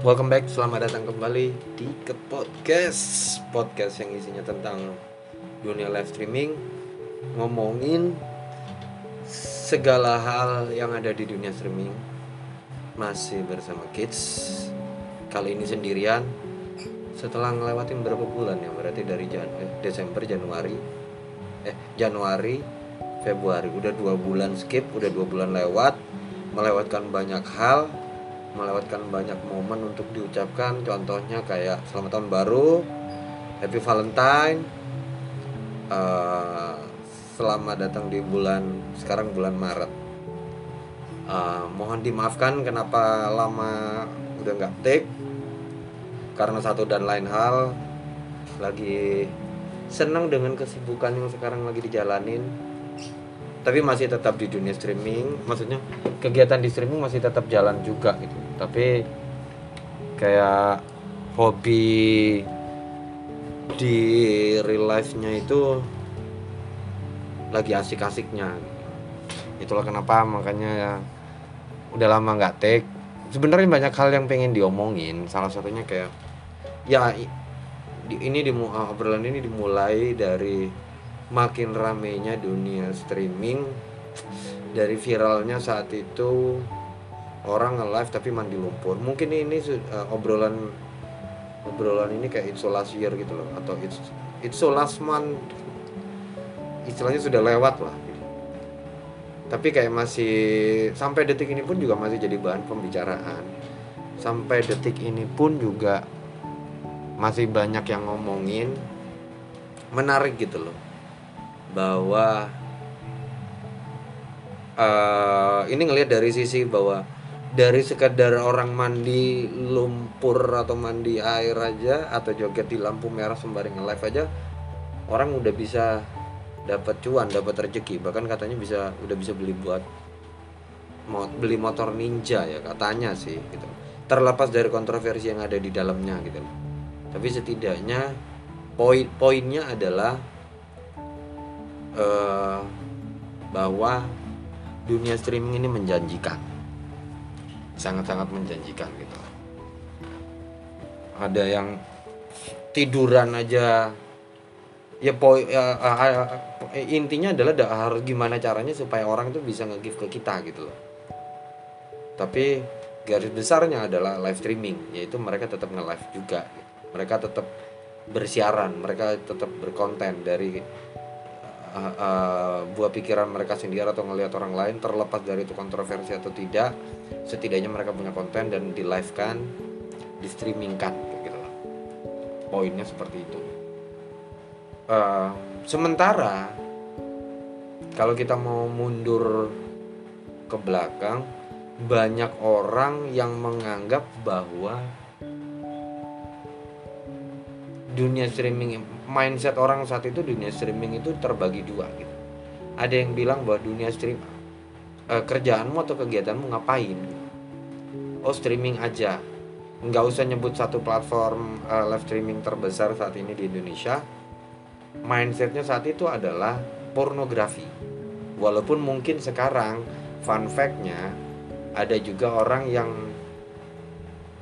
Welcome back, selamat datang kembali di ke podcast. Podcast yang isinya tentang dunia live streaming Ngomongin segala hal yang ada di dunia streaming. Masih bersama Kids. Kali ini sendirian. Setelah ngelewatin berapa bulan ya? Berarti dari Jan eh, Desember, Januari. Eh, Januari, Februari. Udah dua bulan skip, udah dua bulan lewat. Melewatkan banyak hal melewatkan banyak momen untuk diucapkan. Contohnya kayak selamat tahun baru happy valentine uh, selamat datang di bulan sekarang bulan maret. Uh, mohon dimaafkan kenapa lama udah nggak take. Karena satu dan lain hal lagi senang dengan kesibukan yang sekarang lagi dijalanin. Tapi masih tetap di dunia streaming maksudnya kegiatan di streaming masih tetap jalan juga gitu tapi kayak hobi di real life nya itu lagi asik-asiknya. Itulah kenapa makanya ya udah lama nggak take. Sebenarnya banyak hal yang pengen diomongin. Salah satunya kayak ya ini di obrolan ini dimulai dari makin ramenya dunia streaming dari viralnya saat itu orang nge-live tapi mandi lumpur. Mungkin ini uh, obrolan obrolan ini kayak it's so last year gitu loh atau it's it's last month istilahnya sudah lewat lah. Gitu. tapi kayak masih sampai detik ini pun juga masih jadi bahan pembicaraan. Sampai detik ini pun juga masih banyak yang ngomongin. Menarik gitu loh. Bahwa uh, ini ngelihat dari sisi bahwa dari sekedar orang mandi lumpur atau mandi air aja atau joget di lampu merah sembari nge-live aja orang udah bisa dapat cuan, dapat rezeki. Bahkan katanya bisa udah bisa beli buat mau beli motor ninja ya katanya sih gitu. Terlepas dari kontroversi yang ada di dalamnya gitu. Tapi setidaknya poin-poinnya adalah uh, bahwa dunia streaming ini menjanjikan sangat-sangat menjanjikan gitu. Ada yang tiduran aja. Ya poin ya, uh, uh, intinya adalah da, harus gimana caranya supaya orang itu bisa nge-give ke kita gitu loh. Tapi garis besarnya adalah live streaming yaitu mereka tetap nge-live juga. Mereka tetap bersiaran mereka tetap berkonten dari uh, uh, buah pikiran mereka sendiri atau ngelihat orang lain terlepas dari itu kontroversi atau tidak setidaknya mereka punya konten dan di live kan di streamingkan gitu loh poinnya seperti itu. Uh, sementara kalau kita mau mundur ke belakang banyak orang yang menganggap bahwa dunia streaming mindset orang saat itu dunia streaming itu terbagi dua gitu. Ada yang bilang bahwa dunia stream uh, kerjaanmu atau kegiatanmu ngapain? Oh streaming aja. Nggak usah nyebut satu platform uh, live streaming terbesar saat ini di Indonesia. Mindsetnya saat itu adalah pornografi. Walaupun mungkin sekarang fun factnya ada juga orang yang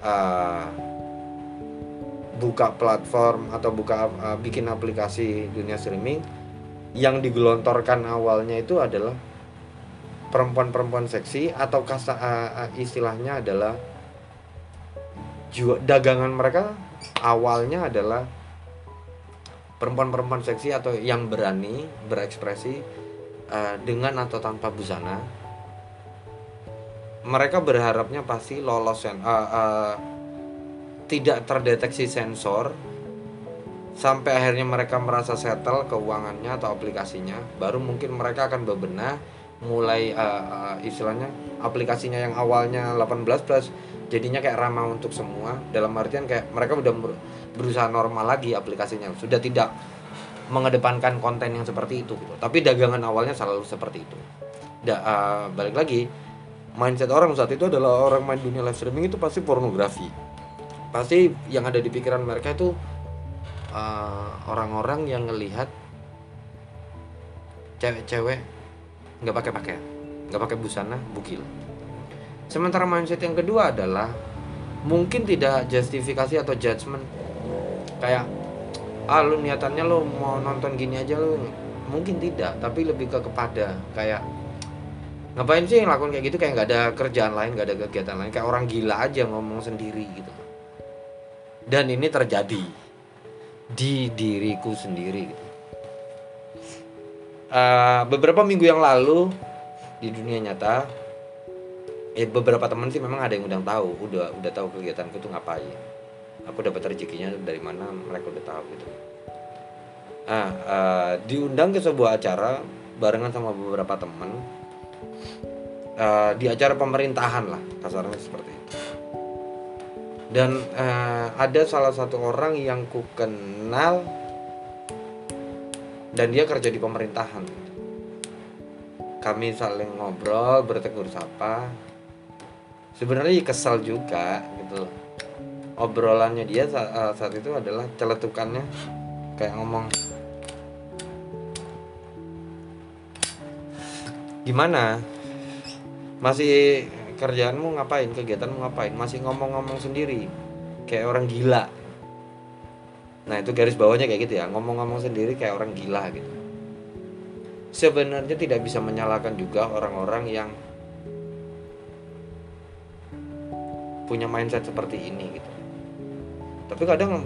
uh, buka platform atau buka uh, bikin aplikasi dunia streaming yang digelontorkan awalnya itu adalah perempuan-perempuan seksi atau kasa uh, istilahnya adalah jual dagangan mereka awalnya adalah perempuan-perempuan seksi atau yang berani berekspresi uh, dengan atau tanpa busana. Mereka berharapnya pasti lolos uh, uh, tidak terdeteksi sensor sampai akhirnya mereka merasa settle keuangannya atau aplikasinya baru mungkin mereka akan bebenah mulai uh, uh, istilahnya aplikasinya yang awalnya 18 plus jadinya kayak ramah untuk semua. Dalam artian kayak mereka udah berusaha normal lagi aplikasinya. Sudah tidak mengedepankan konten yang seperti itu gitu. tapi dagangan awalnya selalu seperti itu. Da, uh, balik lagi mindset orang saat itu adalah orang main dunia live streaming itu pasti pornografi. Pasti yang ada di pikiran mereka itu orang-orang uh, yang ngelihat cewek-cewek nggak pakai pakaian. Nggak pakai busana bukil. Sementara mindset yang kedua adalah mungkin tidak justifikasi atau judgement. Kayak ah lu niatannya lu mau nonton gini aja lu. Mungkin tidak tapi lebih ke kepada kayak ngapain sih ngelakuin kayak gitu? Kayak nggak ada kerjaan lain nggak ada kegiatan lain. Kayak orang gila aja ngomong sendiri gitu. Dan ini terjadi di diriku sendiri gitu. Uh, beberapa minggu yang lalu di dunia nyata eh beberapa teman sih memang ada yang udah tahu udah udah tahu kegiatanku tuh ngapain. Aku dapat rezekinya dari mana mereka udah tahu gitu. Ah uh, diundang ke sebuah acara barengan sama beberapa teman uh, di acara pemerintahan lah kasarnya seperti itu. Dan uh, ada salah satu orang yang ku kenal dan dia kerja di pemerintahan. Kami saling ngobrol bertegur sapa. Sebenarnya kesal juga gitu obrolannya dia saat, eh, saat itu adalah celetukannya. Kayak ngomong gimana? Masih kerjaanmu ngapain? Kegiatanmu ngapain? Masih ngomong-ngomong sendiri. Kayak orang gila nah itu garis bawahnya kayak gitu ya. Ngomong-ngomong sendiri kayak orang gila gitu. Sebenarnya tidak bisa menyalahkan juga orang-orang yang punya mindset seperti ini gitu. Tapi kadang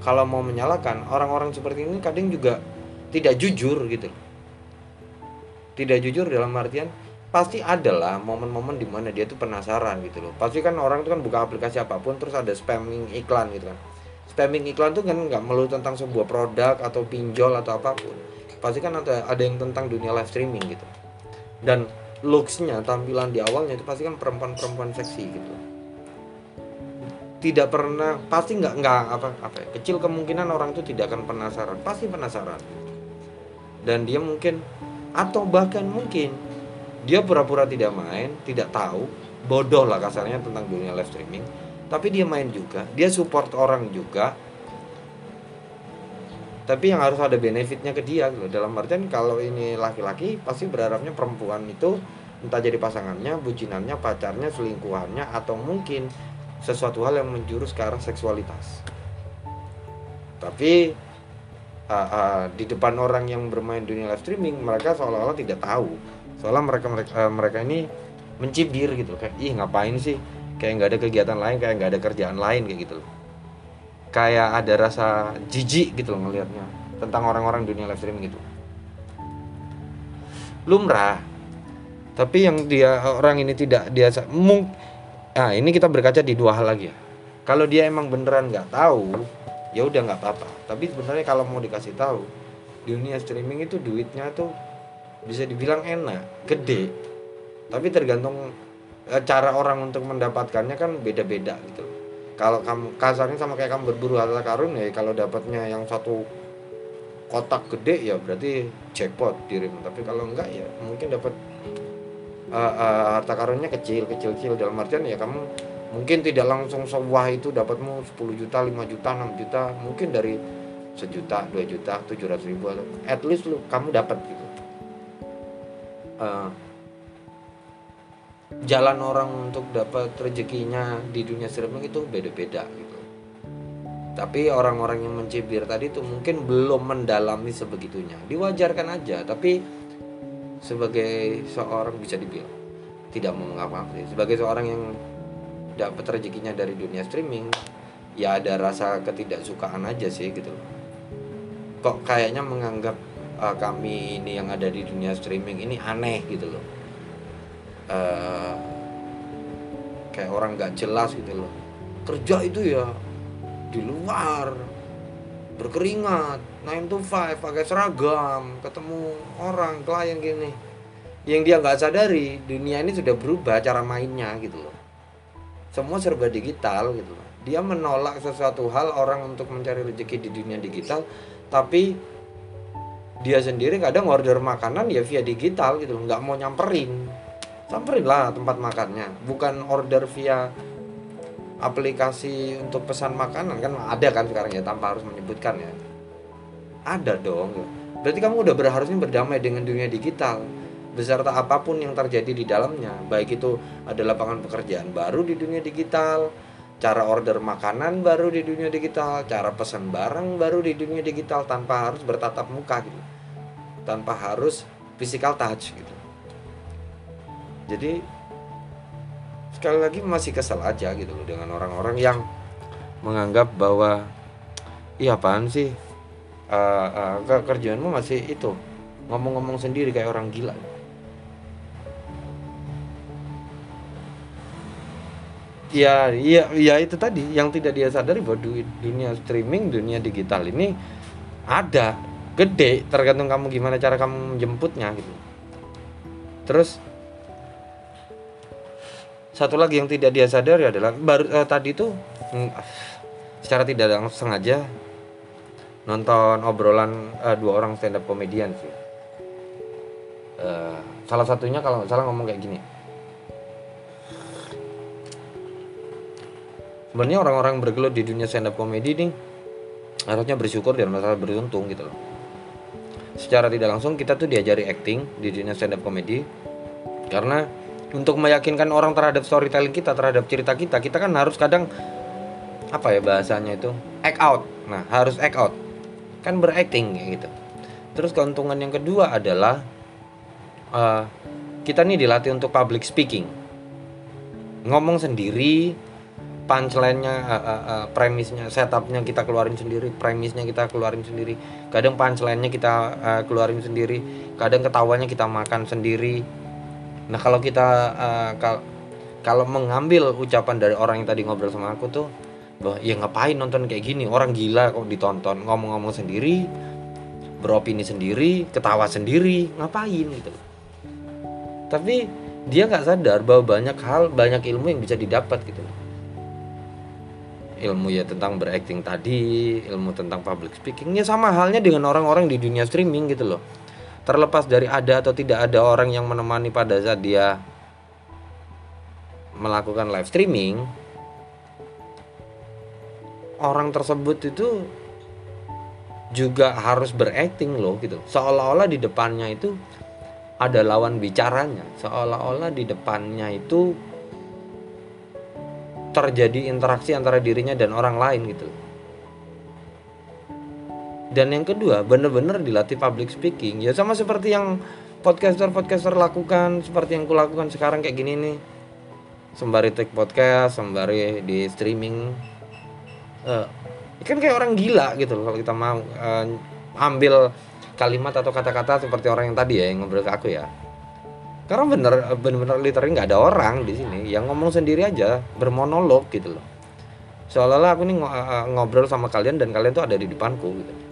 kalau mau menyalahkan orang-orang seperti ini kadang juga tidak jujur gitu. Tidak jujur dalam artian pasti adalah momen-momen di mana dia tuh penasaran gitu loh. Pasti kan orang itu kan buka aplikasi apa pun terus ada spamming iklan gitu kan spamming iklan tuh kan nggak melulu tentang sebuah produk atau pinjol atau apa pun. Pasti kan ada ada yang tentang dunia live streaming gitu. Dan looksnya tampilan di awalnya itu pasti kan perempuan-perempuan seksi gitu. Tidak pernah pasti nggak nggak apa apa ya, kecil kemungkinan orang itu tidak akan penasaran. Pasti penasaran. Dan dia mungkin atau bahkan mungkin dia pura-pura tidak main tidak tahu bodoh lah kasarnya tentang dunia live streaming tapi dia main juga. Dia support orang juga. Tapi yang harus ada benefitnya ke dia gitu. dalam artian kalau ini laki-laki pasti berharapnya perempuan itu entah jadi pasangannya bujinannya pacarnya selingkuhannya atau mungkin sesuatu hal yang menjurus ke arah seksualitas. Tapi uh, uh, di depan orang yang bermain dunia live streaming mereka seolah-olah tidak tahu. Soalnya mereka mereka uh, mereka ini mencibir gitu kayak ih ngapain sih kayak nggak ada kegiatan lain kayak nggak ada kerjaan lain kayak gitu loh. Kayak ada rasa jijik gitu loh ngelihatnya tentang orang-orang dunia live streaming gitu. Lumrah. Tapi yang dia orang ini tidak dia mung ah ini kita berkaca di dua hal lagi ya. Kalau dia emang beneran nggak tahu ya udah nggak apa-apa. Tapi sebenarnya kalau mau dikasih tahu dunia streaming itu duitnya tuh bisa dibilang enak gede. Tapi tergantung cara orang untuk mendapatkannya kan beda-beda gitu. Kalau kamu kasarnya sama kayak kamu berburu harta karun ya kalau dapatnya yang satu kotak gede ya berarti jackpot dirim tapi kalau enggak ya mungkin dapat uh, uh, harta karunnya kecil kecil kecil dalam artian ya kamu mungkin tidak langsung sewah itu dapatmu 10 juta 5 juta 6 juta. Mungkin dari sejuta dua juta tujuh ratus ribu. At least lu kamu dapat gitu. Uh, jalan orang untuk dapat rezekinya di dunia streaming itu beda-beda gitu. Tapi orang-orang yang mencibir tadi itu mungkin belum mendalami sebegitunya. Diwajarkan aja, tapi sebagai seorang bisa dibilang tidak mau mengapa Sebagai seorang yang dapat rezekinya dari dunia streaming, ya ada rasa ketidaksukaan aja sih gitu. Kok kayaknya menganggap uh, kami ini yang ada di dunia streaming ini aneh gitu loh uh, kayak orang gak jelas gitu loh. Kerja itu ya di luar berkeringat 9 to 5 pakai seragam ketemu orang klien gini. Yang dia nggak sadari dunia ini sudah berubah cara mainnya gitu loh. Semua serba digital gitu loh. Dia menolak sesuatu hal orang untuk mencari rezeki di dunia digital tapi dia sendiri kadang order makanan ya via digital gitu nggak mau nyamperin samperin lah tempat makannya. Bukan order via aplikasi untuk pesan makanan kan ada kan sekarang ya tanpa harus menyebutkan ya. Ada dong. Berarti kamu udah berharusnya berdamai dengan dunia digital. Beserta apa pun yang terjadi di dalamnya baik itu ada lapangan pekerjaan baru di dunia digital cara order makanan baru di dunia digital cara pesan barang baru di dunia digital tanpa harus bertatap muka gitu. Tanpa harus physical touch gitu jadi sekali lagi masih kesel aja gitu loh dengan orang-orang yang menganggap bahwa iya apaan sih? Uh, uh, kerjaanmu masih itu ngomong-ngomong sendiri kayak orang gila. Ya iya ya itu tadi yang tidak dia sadari bahwa dunia streaming dunia digital ini ada gede tergantung kamu gimana cara kamu menjemputnya gitu. Terus satu lagi yang tidak dia sadari adalah baru eh, tadi itu mm, secara tidak langsung sengaja nonton obrolan eh, dua orang stand up komedian sih. Eh, salah satunya kalau salah ngomong kayak gini. Sebenarnya orang-orang bergelut di dunia stand up comedy ini harusnya bersyukur dan masalah beruntung gitu loh. Secara tidak langsung kita tuh diajari acting di dunia stand up comedy karena untuk meyakinkan orang terhadap storytelling kita terhadap cerita kita kita kan harus kadang apa ya bahasanya itu? Act out. Nah harus act out. Kan beracting gitu. Terus keuntungan yang kedua adalah uh, kita nih dilatih untuk public speaking. Ngomong sendiri punchline-nya uh, uh, uh, premisnya setupnya kita keluarin sendiri premisnya kita keluarin sendiri. Kadang punchline-nya kita uh, keluarin sendiri. Kadang ketawanya kita makan sendiri nah kalau kita uh, kal kalau mengambil ucapan dari orang yang tadi ngobrol sama aku tuh bahwa ya ngapain nonton kayak gini? Orang gila kok ditonton. Ngomong-ngomong sendiri beropini sendiri ketawa sendiri ngapain? Gitu tapi dia nggak sadar bahwa banyak hal banyak ilmu yang bisa didapat gitu ilmu ya tentang berakting tadi, ilmu tentang public speakingnya sama halnya dengan orang-orang di dunia streaming gitu loh. Terlepas dari ada atau tidak ada orang yang menemani pada saat dia melakukan live streaming, orang tersebut itu juga harus berakting loh gitu. Seolah-olah di depannya itu ada lawan bicaranya, seolah-olah di depannya itu terjadi interaksi antara dirinya dan orang lain gitu dan yang kedua bener-bener dilatih public speaking. Ya sama seperti yang podcaster-podcaster lakukan seperti yang kulakukan sekarang kayak gini nih. Sembari take podcast sembari di streaming. Uh, kan kayak orang gila gitu loh kalau kita mau uh, ambil kalimat atau kata-kata seperti orang yang tadi ya yang ngobrol ke aku ya. Karena bener bener-bener literally nggak ada orang di sini. Yang ngomong sendiri aja bermonolog gitu loh. Seolah-olah aku nih ngobrol sama kalian dan kalian tuh ada di depanku gitu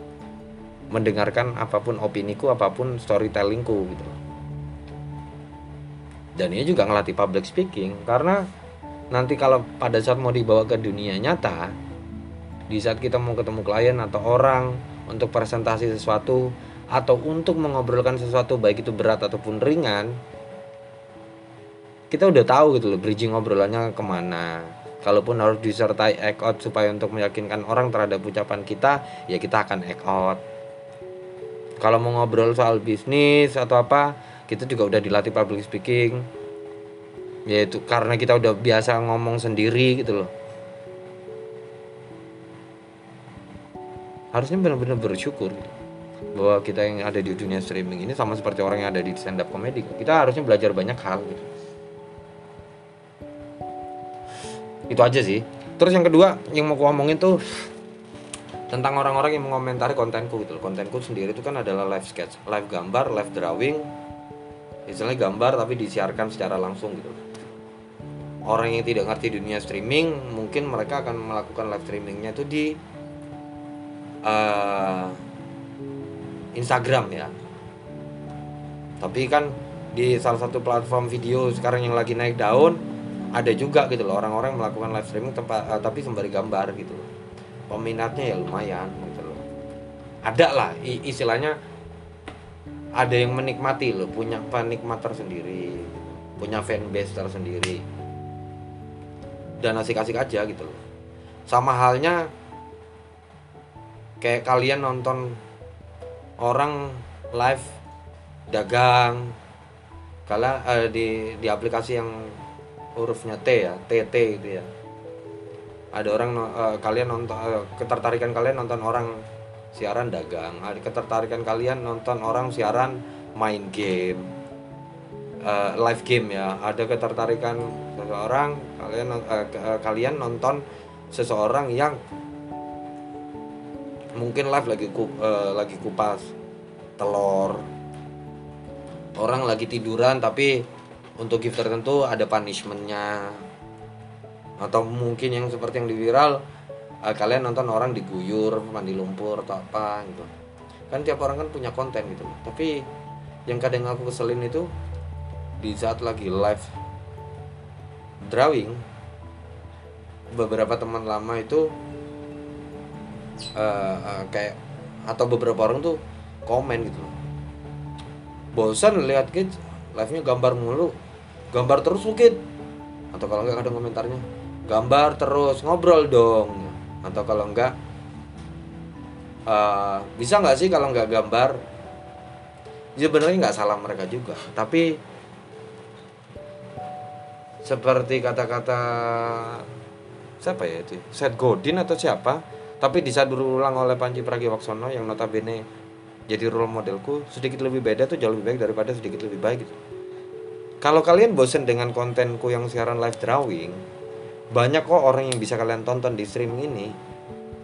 mendengarkan apa pun opiniku apa pun storytellingku gitu. Dan ini juga ngelatih public speaking karena nanti kalau pada saat mau dibawa ke dunia nyata di saat kita mau ketemu klien atau orang untuk presentasi sesuatu atau untuk mengobrolkan sesuatu baik itu berat ataupun ringan kita udah tahu gitu loh bridging obrolannya ke mana. Kalaupun harus disertai act out supaya untuk meyakinkan orang terhadap ucapan kita ya kita akan act out kalau mau ngobrol soal bisnis atau apa kita juga udah dilatih public speaking. Yaitu karena kita udah biasa ngomong sendiri gitu loh. Harusnya benar-benar bersyukur gitu. Bahwa kita yang ada di dunia streaming ini sama seperti orang yang ada di stand up comedy. Kita harusnya belajar banyak hal gitu. Itu aja sih. Terus yang kedua yang mau aku ngomongin tuh tentang orang-orang yang mengomentari kontenku gitu kontenku sendiri itu kan adalah live sketch live gambar live drawing istilahnya gambar tapi disiarkan secara langsung gitu orang yang tidak ngerti dunia streaming mungkin mereka akan melakukan live streamingnya itu di uh, Instagram ya. Tapi kan di salah satu platform video sekarang yang lagi naik daun ada juga gitu loh orang-orang melakukan live streaming tempat uh, tapi sembari gambar gitu loh peminatnya ya lumayan gitu loh. Ada lah istilahnya ada yang menikmati loh punya penikmat tersendiri punya fanbase tersendiri. Dan asik-asik aja gitu loh. Sama halnya kayak kalian nonton orang live dagang kala uh, di di aplikasi yang hurufnya T ya TT gitu ya ada orang uh, kalian nonton uh, ketertarikan kalian nonton orang siaran dagang. Ada ketertarikan kalian nonton orang siaran main game. Uh, live game ya. Ada ketertarikan seseorang kalian uh, uh, kalian nonton seseorang yang mungkin live lagi ku, uh, lagi kupas telur. Orang lagi tiduran tapi untuk gift tertentu ada punishmentnya atau mungkin yang seperti yang di viral uh, kalian nonton orang diguyur mandi lumpur atau apa gitu. Kan tiap orang kan punya konten gitu. Tapi yang kadang aku keselin itu di saat lagi live drawing beberapa teman lama itu uh, uh, kayak atau beberapa orang tuh komen gitu. Bosan lihat kids live nya gambar mulu gambar terus mungkin atau kalau enggak ada komentarnya gambar terus ngobrol dong. Atau kalau enggak uh, bisa nggak sih kalau nggak gambar? Ya sebenarnya nggak salah mereka juga. Tapi seperti kata-kata siapa ya itu? Seth Godin atau siapa? Tapi bisa berulang oleh Panji Pragiwaksono yang notabene jadi role modelku sedikit lebih beda tuh jauh lebih baik daripada sedikit lebih baik gitu. Kalau kalian bosen dengan kontenku yang siaran live drawing banyak kok orang yang bisa kalian tonton di streaming ini.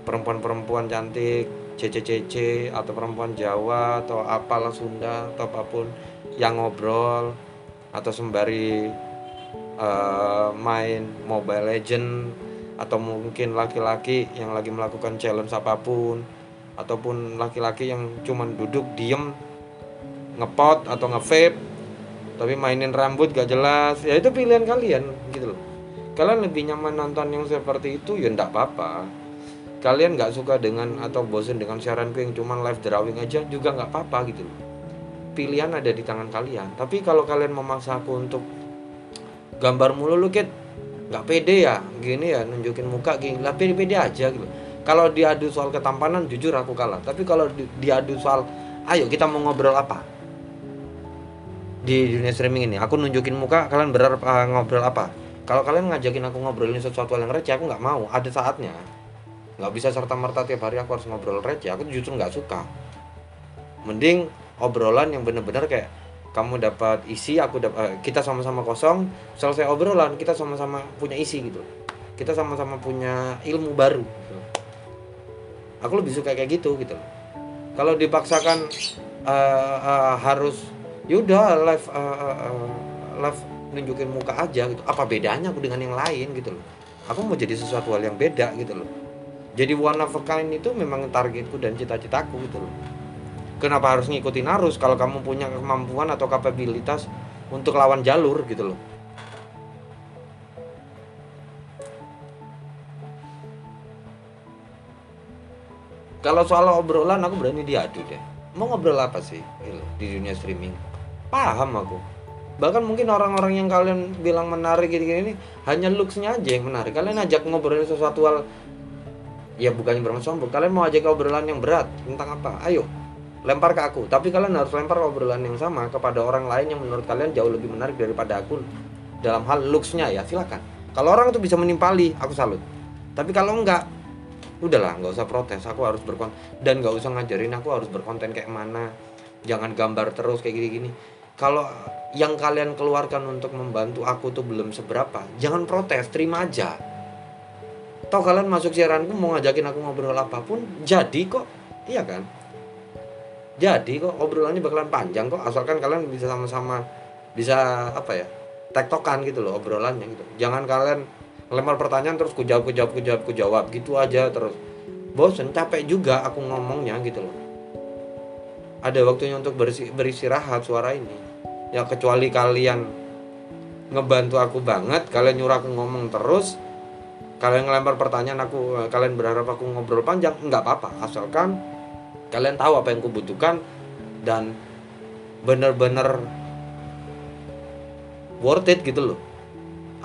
Perempuan-perempuan cantik CCCC atau perempuan Jawa atau apalah Sunda atau apa pun yang ngobrol atau sembari uh, main Mobile Legend atau mungkin laki-laki yang lagi melakukan challenge apa pun ataupun laki-laki yang cuman duduk diem ngepot atau ngevape tapi mainin rambut gak jelas. Ya itu pilihan kalian gitu loh kalian lebih nyaman nonton yang seperti itu ya ndak apa-apa. Kalian nggak suka dengan atau bosen dengan siaranku yang cuman live drawing aja juga nggak apa-apa gitu pilihan ada di tangan kalian. Tapi kalau kalian memaksa aku untuk gambar mulu lu kit nggak pede ya. Gini ya nunjukin muka gini. Lah pede-pede aja gitu kalau diadu soal ketampanan jujur aku kalah. Tapi kalau di, diadu soal ayo kita mau ngobrol apa? Di dunia streaming ini aku nunjukin muka kalian berharap uh, ngobrol apa kalau kalian ngajakin aku ngobrolin sesuatu yang receh aku nggak mau. Ada saatnya. Nggak bisa serta merta tiap hari aku harus ngobrol receh. Aku justru nggak suka. Mending obrolan yang bener-bener kayak kamu dapat isi aku dapat uh, kita sama-sama kosong selesai obrolan kita sama-sama punya isi gitu. Kita sama-sama punya ilmu baru gitu. aku lebih suka kayak gitu gitu kalau dipaksakan uh, uh, harus yaudah live uh, uh, live nunjukin muka aja gitu. Apa bedanya aku dengan yang lain gitu loh? Aku mau jadi sesuatu hal yang beda gitu loh. Jadi one of a kind itu memang targetku dan cita-citaku gitu loh. Kenapa harus ngikutin arus kalau kamu punya kemampuan atau kapabilitas untuk lawan jalur gitu loh? Kalau soal obrolan aku berani diadu deh. Mau ngobrol apa sih di dunia streaming? Paham aku bahkan mungkin orang-orang yang kalian bilang menarik gini-gini ini hanya looksnya aja yang menarik. Kalian ajak ngobrolin sesuatu hal ya bukannya bermaksud kalian mau ajak obrolan yang berat tentang apa? Ayo lempar ke aku. Tapi kalian harus lempar obrolan yang sama kepada orang lain yang menurut kalian jauh lebih menarik daripada aku dalam hal looksnya ya. Silakan. Kalau orang itu bisa menimpali aku salut. Tapi kalau enggak udahlah nggak usah protes. Aku harus berkonten dan nggak usah ngajarin aku harus berkonten kayak mana. Jangan gambar terus kayak gini-gini kalau yang kalian keluarkan untuk membantu aku tuh belum seberapa jangan protes terima aja. Toh kalian masuk siaranku mau ngajakin aku ngobrol apa pun jadi kok. Iya kan? Jadi kok obrolannya bakalan panjang kok asalkan kalian bisa sama-sama bisa apa ya tektokan gitu loh obrolannya gitu. Jangan kalian lempar pertanyaan terus ku jawab ku jawab ku jawab ku jawab gitu aja terus. Bosen capek juga aku ngomongnya gitu loh ada waktunya untuk beristirahat suara ini. Ya kecuali kalian ngebantu aku banget kalian nyuruh aku ngomong terus kalian ngelempar pertanyaan aku kalian berharap aku ngobrol panjang nggak apa-apa. Asalkan kalian tahu apa yang kubutuhkan dan bener-bener worth it gitu loh.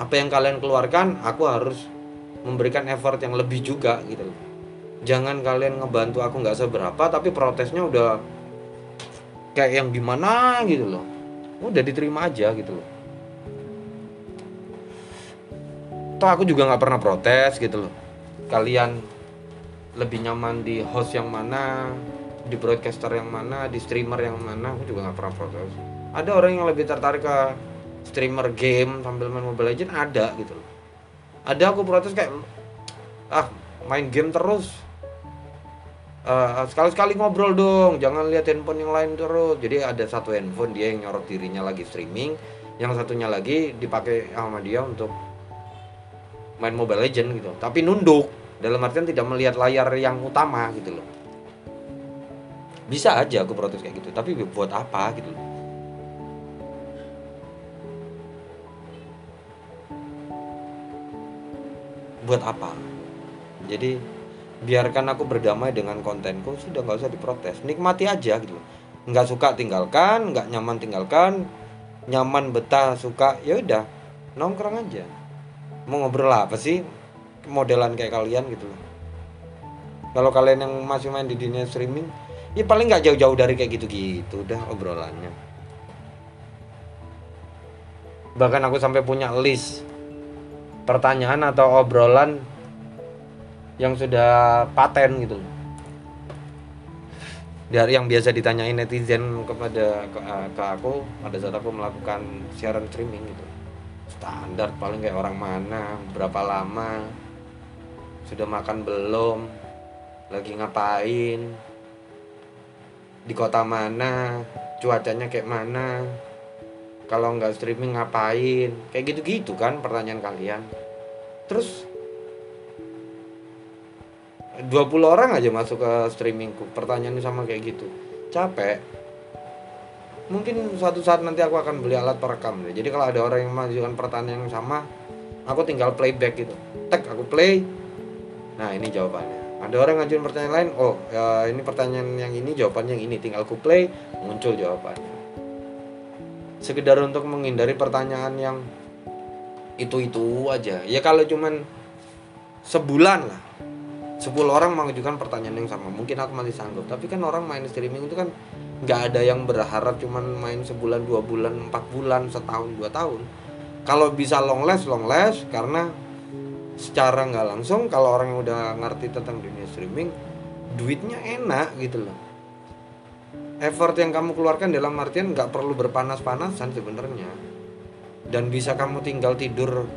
Apa yang kalian keluarkan aku harus memberikan effort yang lebih juga gitu loh. Jangan kalian ngebantu aku nggak seberapa tapi protesnya udah kayak yang gimana gitu loh. Udah diterima aja gitu loh. Toh aku juga nggak pernah protes gitu loh. Kalian lebih nyaman di host yang mana di broadcaster yang mana di streamer yang mana aku juga nggak pernah protes. Ada orang yang lebih tertarik ke streamer game sambil main Mobile Legend ada gitu loh. Ada aku protes kayak ah main game terus uh, sekali-sekali ngobrol dong jangan lihat handphone yang lain terus. Jadi ada satu handphone dia yang nyorot dirinya lagi streaming. Yang satunya lagi dipakai sama dia untuk main Mobile Legend gitu. Tapi nunduk dalam artian tidak melihat layar yang utama gitu loh. Bisa aja aku protes kayak gitu tapi buat apa gitu loh. Buat apa? Jadi biarkan aku berdamai dengan kontenku sudah nggak usah diprotes. Nikmati aja gitu. Nggak suka tinggalkan nggak nyaman tinggalkan. Nyaman betah suka ya udah. Nongkrong aja. Mau ngobrol apa sih? Modelan kayak kalian gitu. Kalau kalian yang masih main di dunia streaming ya paling nggak jauh-jauh dari kayak gitu-gitu udah obrolannya. Bahkan aku sampai punya list pertanyaan atau obrolan yang sudah paten gitu dari yang biasa ditanyain netizen kepada ke, eh, ke aku pada saat aku melakukan siaran streaming gitu. Standar paling kayak orang mana berapa lama sudah makan belum lagi ngapain di kota mana cuacanya kayak mana kalau nggak streaming ngapain kayak gitu-gitu kan pertanyaan kalian. Terus 20 orang aja masuk ke streamingku pertanyaannya sama kayak gitu. Capek. Mungkin suatu saat nanti aku akan beli alat perekam deh. jadi kalau ada orang yang mengajukan pertanyaan yang sama aku tinggal playback gitu. Tag aku play. Nah ini jawabannya. Ada orang ngajuin pertanyaan lain oh ya ini pertanyaan yang ini jawabannya yang ini. Tinggal aku play muncul jawabannya. Sekedar untuk menghindari pertanyaan yang itu itu aja. Ya kalau cuman sebulan lah 10 orang mengajukan pertanyaan yang sama. Mungkin aku masih sanggup. Tapi kan orang main streaming itu kan nggak ada yang berharap cuman main sebulan dua bulan empat bulan setahun dua tahun. Kalau bisa long last long last. Karena secara nggak langsung kalau orang yang udah ngerti tentang dunia streaming duitnya enak gitu loh. Effort yang kamu keluarkan dalam artian nggak perlu berpanas-panasan sebenarnya. Dan bisa kamu tinggal tidur.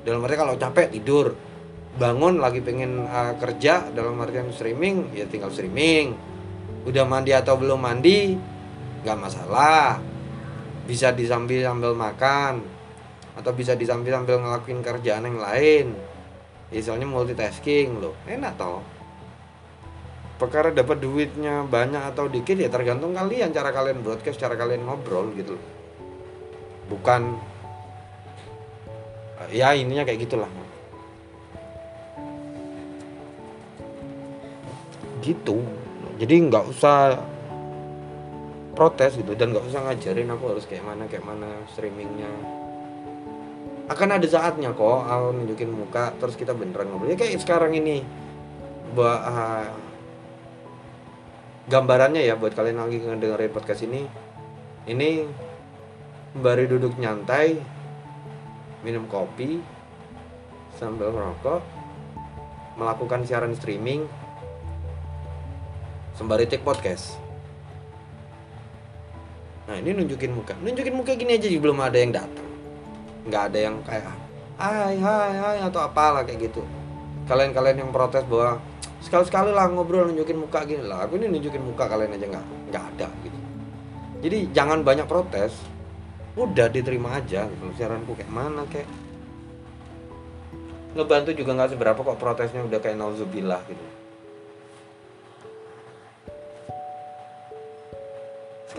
Dalam arti kalau capek tidur bangun lagi pengen uh, kerja dalam artian streaming ya tinggal streaming. Udah mandi atau belum mandi nggak masalah. Bisa disambil sambil makan atau bisa disambil sambil ngelakuin kerjaan yang lain. Misalnya multitasking loh. Enak toh. Perkara dapat duitnya banyak atau dikit ya tergantung kalian cara kalian broadcast cara kalian ngobrol gitu bukan ya ininya kayak gitulah gitu. Jadi nggak usah protes gitu dan nggak usah ngajarin aku harus kayak mana kayak mana streamingnya. Akan ada saatnya kok aku nunjukin muka terus kita beneran ngobrol. Ya kayak sekarang ini. Buat uh, gambarannya ya buat kalian lagi ngedengerin podcast ini. Ini baru duduk nyantai minum kopi sambil merokok melakukan siaran streaming sembari take podcast. Nah ini nunjukin muka. Nunjukin muka gini aja juga belum ada yang datang. Nggak ada yang kayak hai hai hai atau apalah kayak gitu. Kalian-kalian yang protes bahwa sekali-sekali lah ngobrol nunjukin muka gini. Lah aku ini nunjukin muka kalian aja nggak nggak ada gitu. Jadi jangan banyak protes. Udah diterima aja gitu. Siaranku kayak mana kayak. Ngebantu juga nggak seberapa kok protesnya udah kayak nauzubillah gitu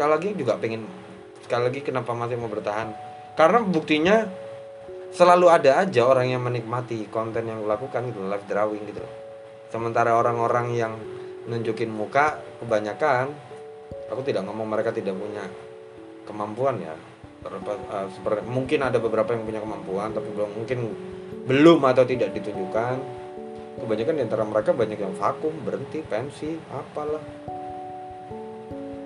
sekali lagi juga pengen sekali lagi kenapa masih mau bertahan? Karena buktinya selalu ada aja orang yang menikmati konten yang lakukan gitu live drawing gitu. Sementara orang-orang yang nunjukin muka kebanyakan aku tidak ngomong mereka tidak punya kemampuan ya. Uh, seperti mungkin ada beberapa yang punya kemampuan tapi belum mungkin belum atau tidak ditunjukkan kebanyakan di antara mereka banyak yang vakum berhenti pensi apalah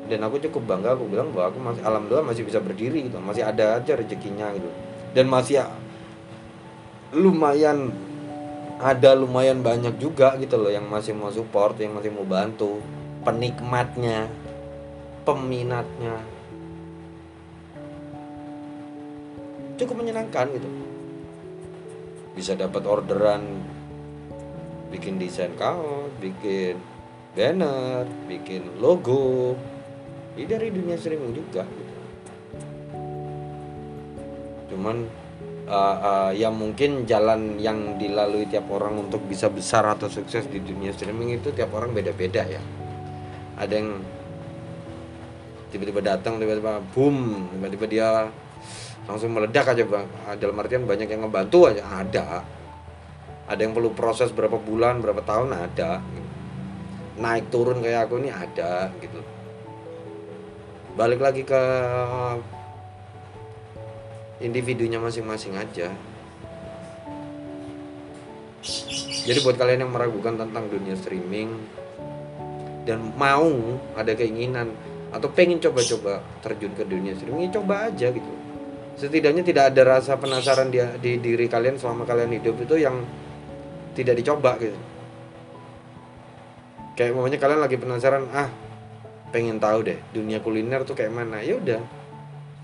dan aku cukup bangga aku bilang bahwa aku masih alhamdulillah masih bisa berdiri gitu. Masih ada aja rezekinya gitu. Dan masih lumayan ada lumayan banyak juga gitu loh yang masih mau support yang masih mau bantu. Penikmatnya peminatnya. Cukup menyenangkan gitu. Bisa dapat orderan bikin desain kaos bikin banner bikin logo ini dari dunia streaming juga gitu. cuman uh, uh, ya mungkin jalan yang dilalui tiap orang untuk bisa besar atau sukses di dunia streaming itu tiap orang beda-beda ya. Ada yang tiba-tiba datang tiba-tiba boom tiba-tiba dia langsung meledak aja bang. Dalam artian banyak yang ngebantu aja ada. Ada yang perlu proses berapa bulan berapa tahun ada. Naik turun kayak aku ini ada gitu balik lagi ke individunya masing-masing aja. Jadi buat kalian yang meragukan tentang dunia streaming dan mau ada keinginan atau pengen coba-coba terjun ke dunia streaming ya coba aja gitu. Setidaknya tidak ada rasa penasaran di, di diri kalian selama kalian hidup itu yang tidak dicoba gitu. Kayak mamanya kalian lagi penasaran ah pengen tahu deh dunia kuliner tuh kayak mana. Ya udah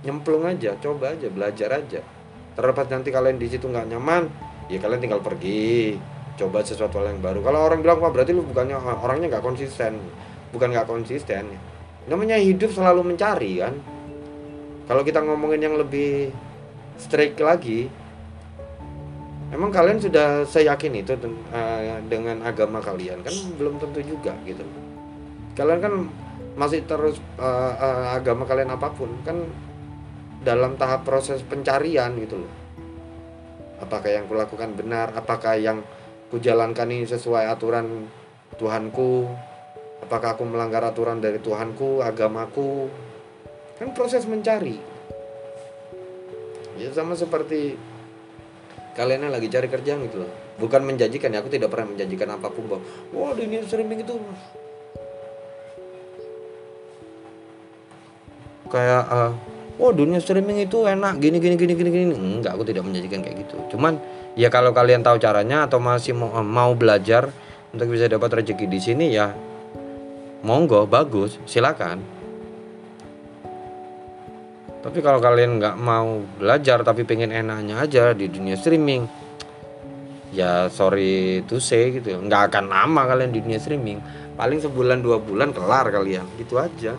nyemplung aja coba aja belajar aja. Terlepas nanti kalian di situ nggak nyaman ya kalian tinggal pergi coba sesuatu yang baru. Kalau orang bilang wah berarti lu bukannya orangnya nggak konsisten. Bukan nggak konsisten namanya hidup selalu mencari kan? Kalau kita ngomongin yang lebih strict lagi emang kalian sudah saya yakin itu uh, dengan agama kalian? Kan belum tentu juga gitu. Kalian kan masih terus uh, uh, agama kalian apa pun kan dalam tahap proses pencarian gitu loh. Apakah yang kulakukan benar apakah yang kujalankan ini sesuai aturan Tuhanku apakah aku melanggar aturan dari Tuhanku agamaku? Kan proses mencari. Ya sama seperti kalian yang lagi cari kerja gitu loh. Bukan menjanjikan ya aku tidak pernah menjanjikan apa pun bahwa wah dunia streaming itu kayak uh, oh dunia streaming itu enak gini gini gini gini gini. Enggak aku tidak menjanjikan kayak gitu. Cuman ya kalau kalian tahu caranya atau masih mau mau belajar untuk bisa dapat rezeki di sini ya monggo bagus silakan. Tapi kalau kalian nggak mau belajar tapi pengen enaknya aja di dunia streaming ya sorry to say gitu nggak akan lama kalian di dunia streaming. Paling sebulan dua bulan kelar kalian gitu aja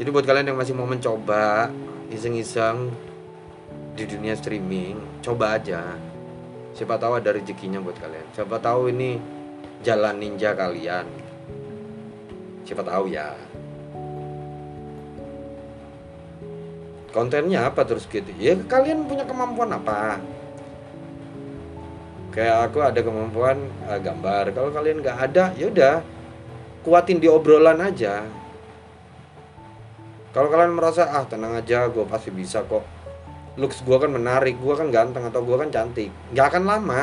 jadi buat kalian yang masih mau mencoba iseng-iseng di dunia streaming coba aja. Siapa tahu ada rezekinya buat kalian. Siapa tahu ini jalan ninja kalian. Siapa tahu ya. Kontennya apa terus gitu ya kalian punya kemampuan apa? Kayak aku ada kemampuan uh, gambar. Kalau kalian nggak ada ya udah kuatin di obrolan aja kalau kalian merasa ah tenang aja gue pasti bisa kok. Looks gue kan menarik gue kan ganteng atau gue kan cantik nggak akan lama.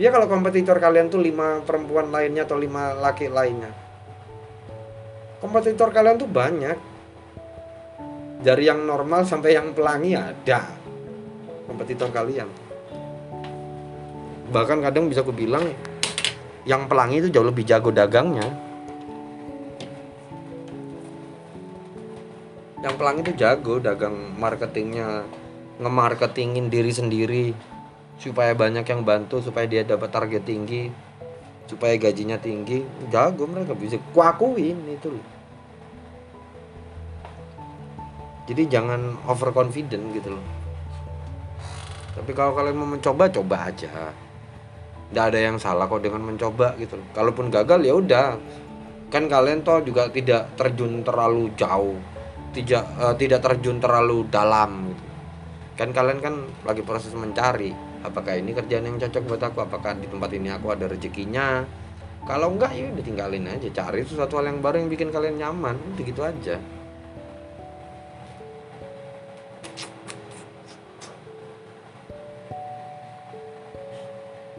Ya kalau kompetitor kalian tuh lima perempuan lainnya atau lima laki lainnya. Kompetitor kalian tuh banyak. Dari yang normal sampai yang pelangi ada kompetitor kalian. Bahkan kadang bisa aku bilang yang pelangi itu jauh lebih jago dagangnya yang pelangi itu jago dagang marketingnya ngemarketingin diri sendiri supaya banyak yang bantu supaya dia dapat target tinggi supaya gajinya tinggi. Jago mereka bisa. Kuakuin itu loh. Jadi jangan overconfident gitu loh. Tapi kalau kalian mau mencoba coba aja. Tidak ada yang salah kok dengan mencoba gitu loh. Kalaupun gagal ya udah. Kan kalian toh juga tidak terjun terlalu jauh tidak uh, tidak terjun terlalu dalam gitu. Kan kalian kan lagi proses mencari apakah ini kerjaan yang cocok buat aku, apakah di tempat ini aku ada rezekinya. Kalau enggak ya udah tinggalin aja, cari sesuatu hal yang baru yang bikin kalian nyaman, begitu aja.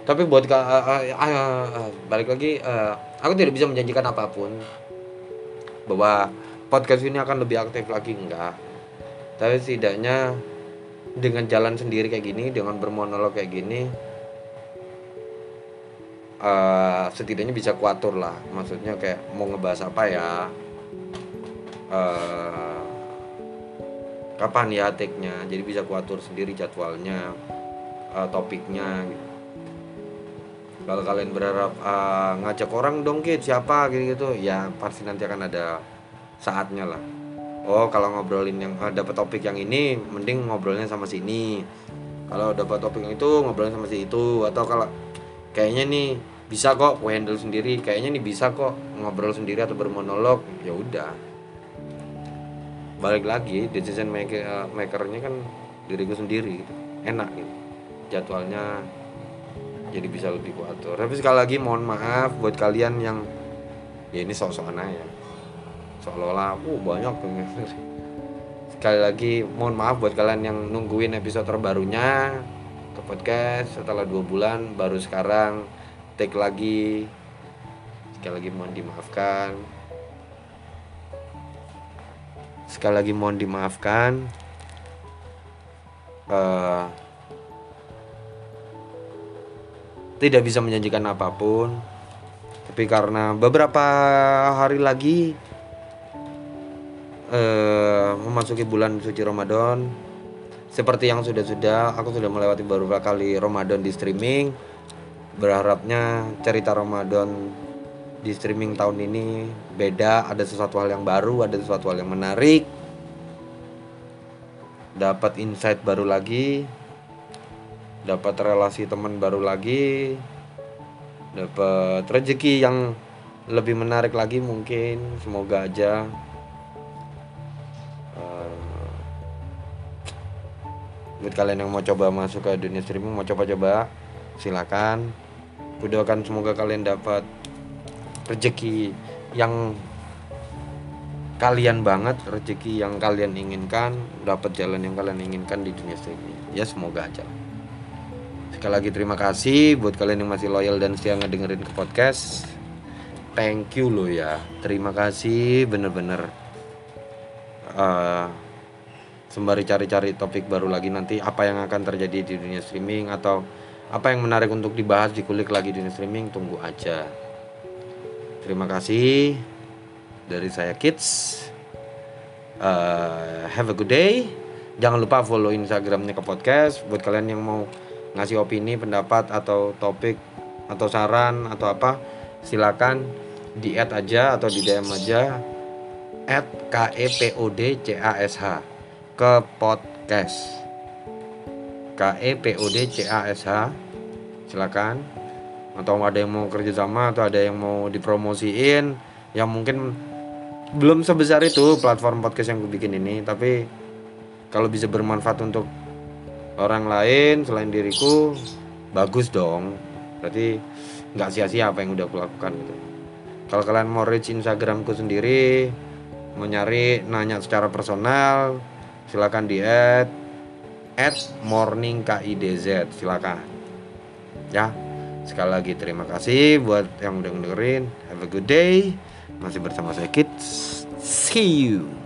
Tapi buat uh, uh, uh, uh, balik lagi, uh, aku tidak bisa menjanjikan apa pun bahwa podcast ini akan lebih aktif lagi enggak. Tapi setidaknya dengan jalan sendiri kayak gini dengan bermonolog kayak gini uh, setidaknya bisa kuatur lah. Maksudnya kayak mau ngebahas apa ya uh, kapan ya take-nya. Jadi bisa kuatur sendiri jadwalnya uh, topiknya gitu. Kalau kalian berharap uh, ngajak orang dong kit siapa gitu gitu ya pasti nanti akan ada saatnya lah. Oh kalau ngobrolin yang uh, dapat topik yang ini mending ngobrolnya sama sini kalau dapat topik yang itu ngobrolin sama si itu. Atau kalau kayaknya nih bisa kok aku handle sendiri. Kayaknya nih bisa kok ngobrol sendiri atau bermonolog. Ya udah. Balik lagi decision maker uh, makernya kan diriku sendiri gitu. Enak gitu. Jadwalnya jadi bisa lebih kuatur. Tapi sekali lagi mohon maaf buat kalian yang ya ini sok-sokan aja seolah-olah uh banyak sekali lagi mohon maaf buat kalian yang nungguin episode terbarunya ke podcast setelah dua bulan baru sekarang take lagi. Sekali lagi mohon dimaafkan. Sekali lagi mohon dimaafkan. Uh, tidak bisa menjanjikan apa pun. Tapi karena beberapa hari lagi uh, memasuki bulan suci Ramadan. Seperti yang sudah-sudah aku sudah melewati beberapa kali Ramadan di streaming. Berharapnya cerita Ramadan di streaming tahun ini beda ada sesuatu hal yang baru ada sesuatu hal yang menarik. Dapat insight baru lagi dapat relasi teman baru lagi dapat rezeki yang lebih menarik lagi mungkin. Semoga aja buat kalian yang mau coba masuk ke dunia streaming mau coba-coba silakan doakan semoga kalian dapat rezeki yang kalian banget rezeki yang kalian inginkan dapat jalan yang kalian inginkan di dunia streaming ya semoga aja Sekali lagi terima kasih buat kalian yang masih loyal dan setia ngedengerin ke podcast. Thank you lo ya. Terima kasih bener-bener. Uh, sembari cari-cari topik baru lagi nanti apa yang akan terjadi di dunia streaming atau apa yang menarik untuk dibahas di kulik lagi di dunia streaming tunggu aja. Terima kasih dari saya Kids. Uh, have a good day. Jangan lupa follow Instagramnya ke podcast buat kalian yang mau ngasih opini pendapat atau topik atau saran atau apa silakan di add aja atau di DM aja at kepodcash ke podcast. Kepodcash silakan. Atau ada yang mau kerjasama atau ada yang mau dipromosiin yang mungkin belum sebesar itu platform podcast yang gue bikin ini. Tapi kalau bisa bermanfaat untuk orang lain selain diriku bagus dong. Berarti nggak sia-sia apa yang udah aku lakukan gitu. Kalau kalian mau reach instagramku sendiri mau nyari nanya secara personal silakan di add at morning kidz silakan. Ya sekali lagi terima kasih buat yang udah dengerin have a good day. Masih bersama saya kids. See you